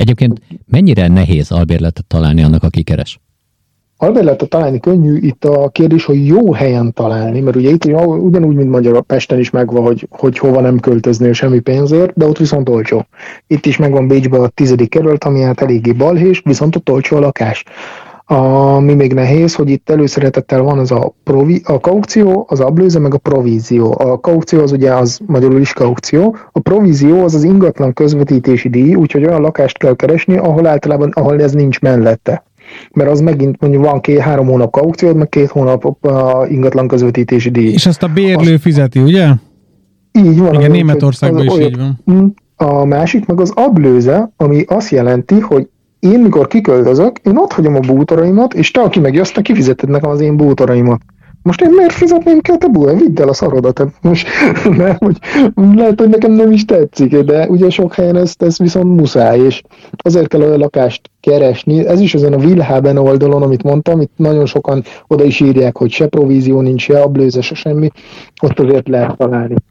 Egyébként mennyire nehéz albérletet találni annak, aki keres? Albérletet találni könnyű, itt a kérdés, hogy jó helyen találni, mert ugye itt ugyanúgy, mint Magyar Pesten is megvan, hogy, hogy hova nem költöznél semmi pénzért, de ott viszont olcsó. Itt is megvan Bécsben a tizedik kerület, ami hát eléggé balhés, viszont ott olcsó a lakás. Ami még nehéz, hogy itt előszeretettel van az a, provi, a kaukció, az ablőze, meg a provízió. A kaukció az ugye az magyarul is kaukció, a provízió az az ingatlan közvetítési díj, úgyhogy olyan lakást kell keresni, ahol általában, ahol ez nincs mellette. Mert az megint mondjuk van két, három hónap kaukciód, meg két hónap a ingatlan közvetítési díj. És ezt a bérlő azt... fizeti, ugye? Így van. Igen, Németországban is így van. Mm. A másik meg az ablőze, ami azt jelenti, hogy én mikor kiköltözök, én ott hagyom a bútoraimat, és te, aki megjössz, te kifizeted nekem az én bútoraimat. Most én miért fizetném ki a te bútor? Vidd el a szarodat. Most, mert, hogy lehet, hogy nekem nem is tetszik, de ugye sok helyen ezt, ezt viszont muszáj, és azért kell olyan lakást keresni. Ez is ezen a Wilhaben oldalon, amit mondtam, itt nagyon sokan oda is írják, hogy se provízió nincs, se ablőze, se semmi, ott azért lehet találni.